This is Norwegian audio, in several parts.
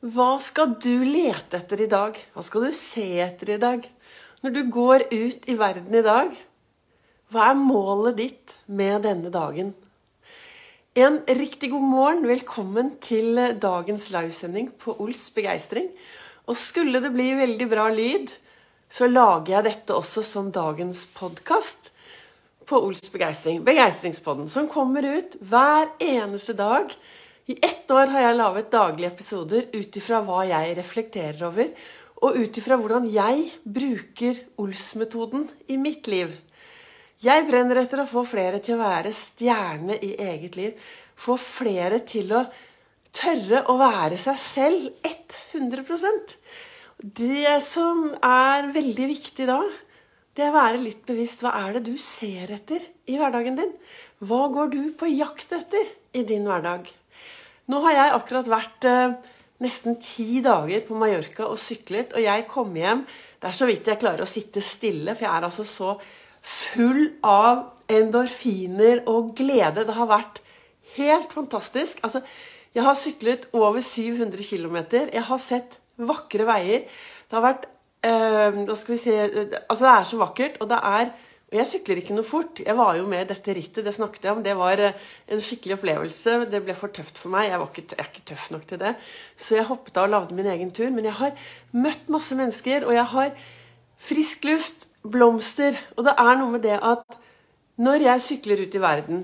Hva skal du lete etter i dag? Hva skal du se etter i dag? Når du går ut i verden i dag, hva er målet ditt med denne dagen? En riktig god morgen. Velkommen til dagens livesending på Ols begeistring. Og skulle det bli veldig bra lyd, så lager jeg dette også som dagens podkast på Ols begeistring. Begeistringspodden, som kommer ut hver eneste dag i ett år har jeg laget daglige episoder ut ifra hva jeg reflekterer over, og ut ifra hvordan jeg bruker Ols-metoden i mitt liv. Jeg brenner etter å få flere til å være stjerne i eget liv. Få flere til å tørre å være seg selv 100% Det som er veldig viktig da, det er å være litt bevisst. Hva er det du ser etter i hverdagen din? Hva går du på jakt etter i din hverdag? Nå har jeg akkurat vært eh, nesten ti dager på Mallorca og syklet, og jeg kom hjem Det er så vidt jeg klarer å sitte stille, for jeg er altså så full av endorfiner og glede. Det har vært helt fantastisk. Altså, jeg har syklet over 700 km. Jeg har sett vakre veier. Det har vært eh, Hva skal vi si Altså, det er så vakkert, og det er og jeg sykler ikke noe fort. Jeg var jo med i dette rittet, det snakket jeg om. Det var eh, en skikkelig opplevelse. Det ble for tøft for meg. Jeg, ikke, jeg, er ikke tøff nok til det. Så jeg hoppet av og lagde min egen tur. Men jeg har møtt masse mennesker, og jeg har frisk luft, blomster. Og det er noe med det at når jeg sykler ut i verden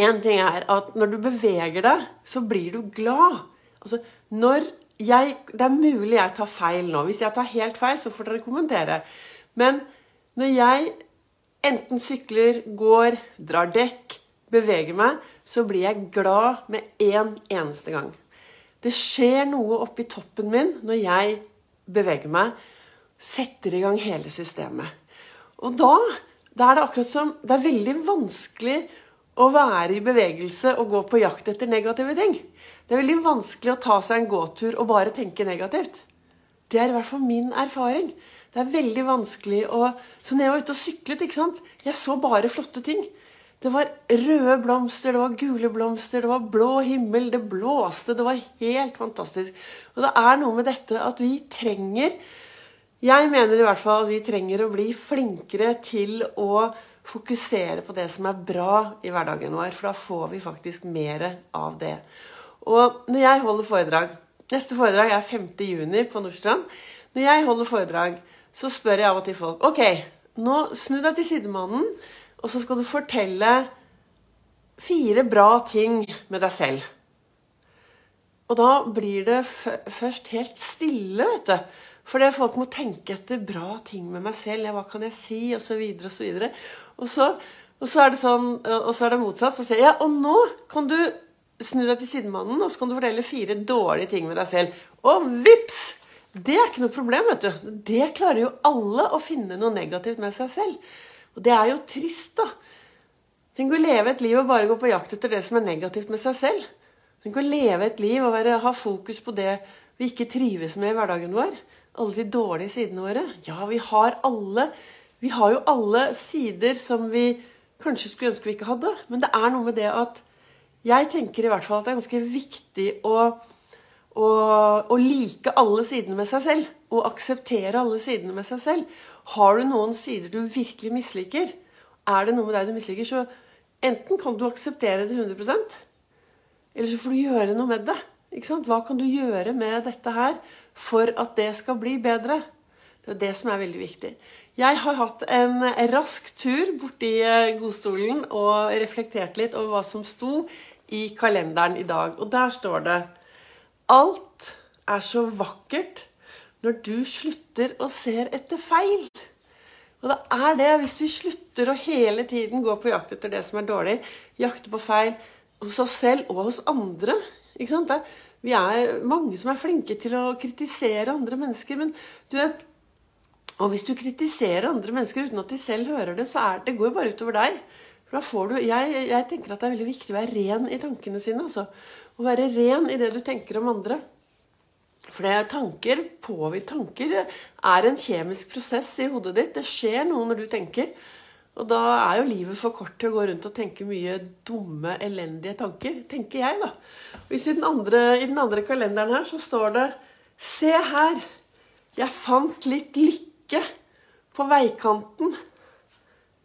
En ting er at når du beveger deg, så blir du glad. Altså, når jeg, Det er mulig jeg tar feil nå. Hvis jeg tar helt feil, så får dere kommentere. Men når jeg enten sykler, går, drar dekk, beveger meg, så blir jeg glad med en eneste gang. Det skjer noe oppi toppen min når jeg beveger meg, setter i gang hele systemet. Og da, da er det akkurat som Det er veldig vanskelig å være i bevegelse og gå på jakt etter negative ting. Det er veldig vanskelig å ta seg en gåtur og bare tenke negativt. Det er i hvert fall min erfaring. Det er veldig vanskelig å Så når jeg var ute og syklet, ikke sant Jeg så bare flotte ting. Det var røde blomster, det var gule blomster, det var blå himmel, det blåste. Det var helt fantastisk. Og det er noe med dette at vi trenger Jeg mener i hvert fall at vi trenger å bli flinkere til å fokusere på det som er bra i hverdagen vår, for da får vi faktisk mer av det. Og når jeg holder foredrag Neste foredrag er 5.6 på Nordstrand. Når jeg holder foredrag, så spør jeg av og til folk Ok, nå snu deg til sidemannen, og så skal du fortelle fire bra ting med deg selv. Og da blir det først helt stille, vet du. Fordi folk må tenke etter bra ting med meg selv. Ja, hva kan jeg si? Og så videre og så videre. Og så, og så er det sånn, og så er det motsatt. Så sier jeg ja, og nå kan du snu deg til sidemannen, og så kan du fortelle fire dårlige ting med deg selv. Og vips! Det er ikke noe problem. vet du. Det klarer jo alle å finne noe negativt med seg selv. Og det er jo trist, da. Tenk å leve et liv og bare gå på jakt etter det som er negativt med seg selv. Tenk å leve et liv og være, ha fokus på det vi ikke trives med i hverdagen vår. Alle de dårlige sidene våre. Ja, vi har alle Vi har jo alle sider som vi kanskje skulle ønske vi ikke hadde. Men det er noe med det at jeg tenker i hvert fall at det er ganske viktig å å like alle sidene med seg selv. Og akseptere alle sidene med seg selv. Har du noen sider du virkelig misliker, er det noe med deg du misliker, så enten kan du akseptere det 100% eller så får du gjøre noe med det. Hva kan du gjøre med dette her for at det skal bli bedre? Det er det som er veldig viktig. Jeg har hatt en rask tur borti eh, godstolen og reflektert litt over hva som sto i kalenderen i dag. Og der står det Alt er så vakkert når du slutter å se etter feil. Og det er det, hvis vi slutter å hele tiden gå på jakt etter det som er dårlig, jakte på feil hos oss selv og hos andre ikke sant? Vi er mange som er flinke til å kritisere andre mennesker, men du vet Og hvis du kritiserer andre mennesker uten at de selv hører det, så er det går det bare utover deg. For da får du, jeg, jeg tenker at det er veldig viktig å være ren i tankene sine. altså. Å være ren i det du tenker om andre. For det er tanker påvirker Tanker er en kjemisk prosess i hodet ditt. Det skjer noe når du tenker. Og da er jo livet for kort til å gå rundt og tenke mye dumme, elendige tanker, tenker jeg, da. Hvis i den andre, i den andre kalenderen her så står det Se her, jeg fant litt lykke på veikanten.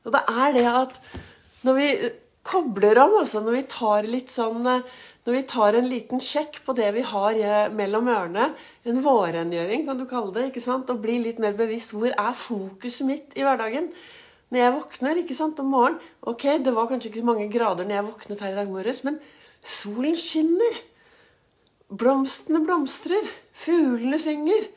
Og det er det at når vi kobler om, altså når vi tar litt sånn når vi tar en liten sjekk på det vi har mellom ørene, en vårrengjøring kan du kalle det, ikke sant? og bli litt mer bevisst hvor er fokuset mitt i hverdagen når jeg våkner ikke sant, om morgenen Ok, det var kanskje ikke så mange grader når jeg våknet her i dag morges, men solen skinner. Blomstene blomstrer. Fuglene synger.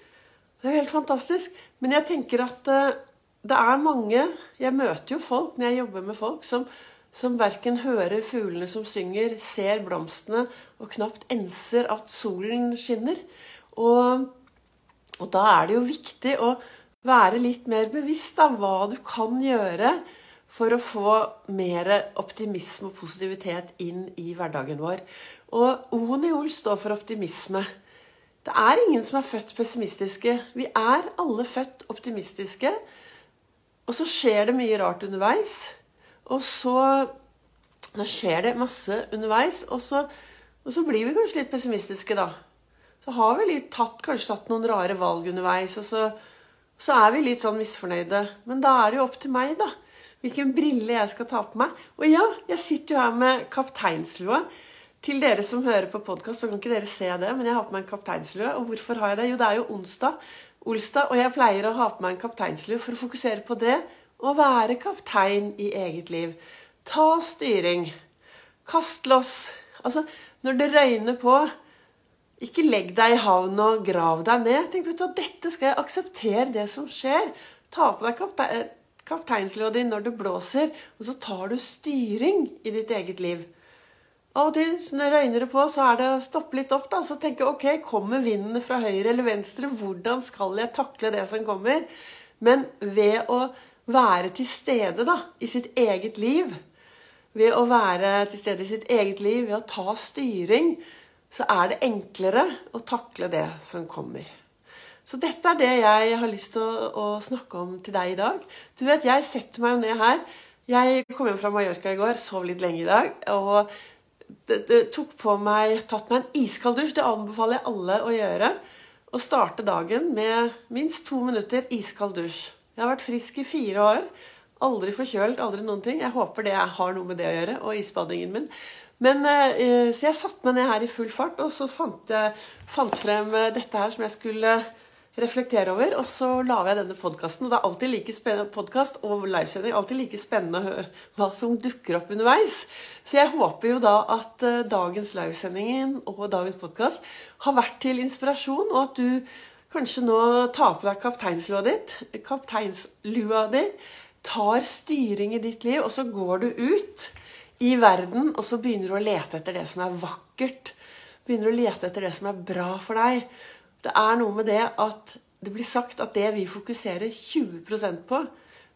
Det er jo helt fantastisk. Men jeg tenker at uh, det er mange Jeg møter jo folk når jeg jobber med folk som, som verken hører fuglene som synger, ser blomstene og knapt enser at solen skinner. Og, og da er det jo viktig å være litt mer bevisst av hva du kan gjøre for å få mer optimisme og positivitet inn i hverdagen vår. Og O-en i OL står for optimisme. Det er ingen som er født pessimistiske. Vi er alle født optimistiske. Og så skjer det mye rart underveis. Og så, så skjer det masse underveis. Og så, og så, blir vi kanskje litt pessimistiske, da. Så har vi litt tatt, kanskje tatt noen rare valg underveis. og så så er vi litt sånn misfornøyde. Men da er det jo opp til meg, da. Hvilken brille jeg skal ta på meg. Og ja, jeg sitter jo her med kapteinslua. Til dere som hører på podkast, så kan ikke dere se det, men jeg har på meg en kapteinslue. Og hvorfor har jeg det? Jo, det er jo onsdag, Olstad, og jeg pleier å ha på meg en kapteinslue for å fokusere på det å være kaptein i eget liv. Ta styring. Kast loss. Altså, når det røyner på, ikke legg deg i havn og grav deg ned. Tenk du at dette skal jeg akseptere det som skjer. Ta på deg kapte kapteinslua di når det blåser, og så tar du styring i ditt eget liv. Av og til når det røyner på, så er det å stoppe litt opp. da, Så tenke ok, kommer vinden fra høyre eller venstre? Hvordan skal jeg takle det som kommer? Men ved å være til stede da, i sitt eget liv, ved å være til stede i sitt eget liv, ved å ta styring, så er det enklere å takle det som kommer. Så dette er det jeg har lyst til å, å, snakke om til deg i dag. Du vet, Jeg setter meg jo ned her. Jeg kom hjem fra Mallorca i går, sov litt lenge i dag. Og det, det tok på meg, tatt meg en iskald dusj. Det anbefaler jeg alle å gjøre. Å starte dagen med minst to minutter iskald dusj. Jeg har vært frisk i fire år. Aldri forkjølt, aldri noen ting. Jeg håper det har noe med det å gjøre, og isbadingen min. Men, eh, så jeg satte meg ned her i full fart, og så fant jeg fant frem eh, dette her som jeg skulle reflektere over. Og så lager jeg denne podkasten. Og det er alltid like spennende podcast og livesending. Alltid like spennende hva som dukker opp underveis. Så jeg håper jo da at eh, dagens livesending og dagens podkast har vært til inspirasjon, og at du kanskje nå ta på deg kapteinslua ditt, kapteinslua di, tar styring i ditt liv, og så går du ut i verden, og så begynner du å lete etter det som er vakkert. Begynner å lete etter det som er bra for deg. Det er noe med det at det blir sagt at det vi fokuserer 20% på,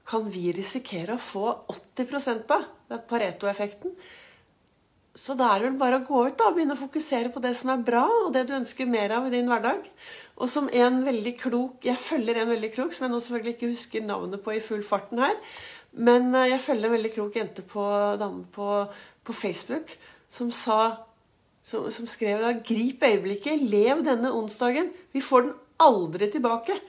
kan vi risikere å få 80 av. Det er Pareto-effekten. Så da er det vel bare å gå ut da, og begynne å fokusere på det som er bra, og det du ønsker mer av i din hverdag. Og som en veldig klok Jeg følger en veldig klok, som jeg nå selvfølgelig ikke husker navnet på i full farten her. Men eh, jeg følger en veldig klok jente på, dame på, på Facebook som sa som, som skrev da 'Grip øyeblikket. Lev denne onsdagen. Vi får den aldri tilbake'.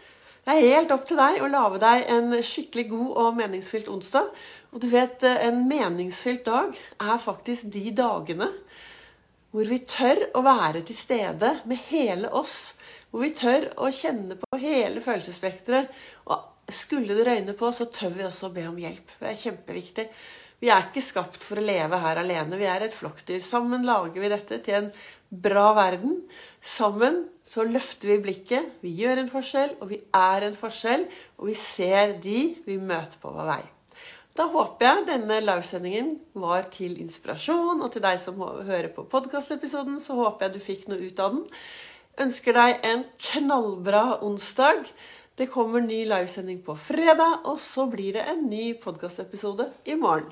Det er helt opp til deg å lage deg en skikkelig god og meningsfylt onsdag. Og du vet, eh, en meningsfylt dag er faktisk de dagene hvor vi tør å være til stede med hele oss. Hvor vi tør å kjenne på hele følelsesspekteret. Og skulle det røyne på, så tør vi også å be om hjelp. Det er kjempeviktig. Vi er ikke skapt for å leve her alene. Vi er et flokkdyr. Sammen lager vi dette til en bra verden. Sammen så løfter vi blikket. Vi gjør en forskjell, og vi er en forskjell. Og vi ser de vi møter på vår vei. Da håper jeg denne livesendingen var til inspirasjon, og til deg som hører på podkastepisoden, så håper jeg du fikk noe ut av den. Ønsker deg en knallbra onsdag. Det kommer ny livesending på fredag, og så blir det en ny podkastepisode i morgen.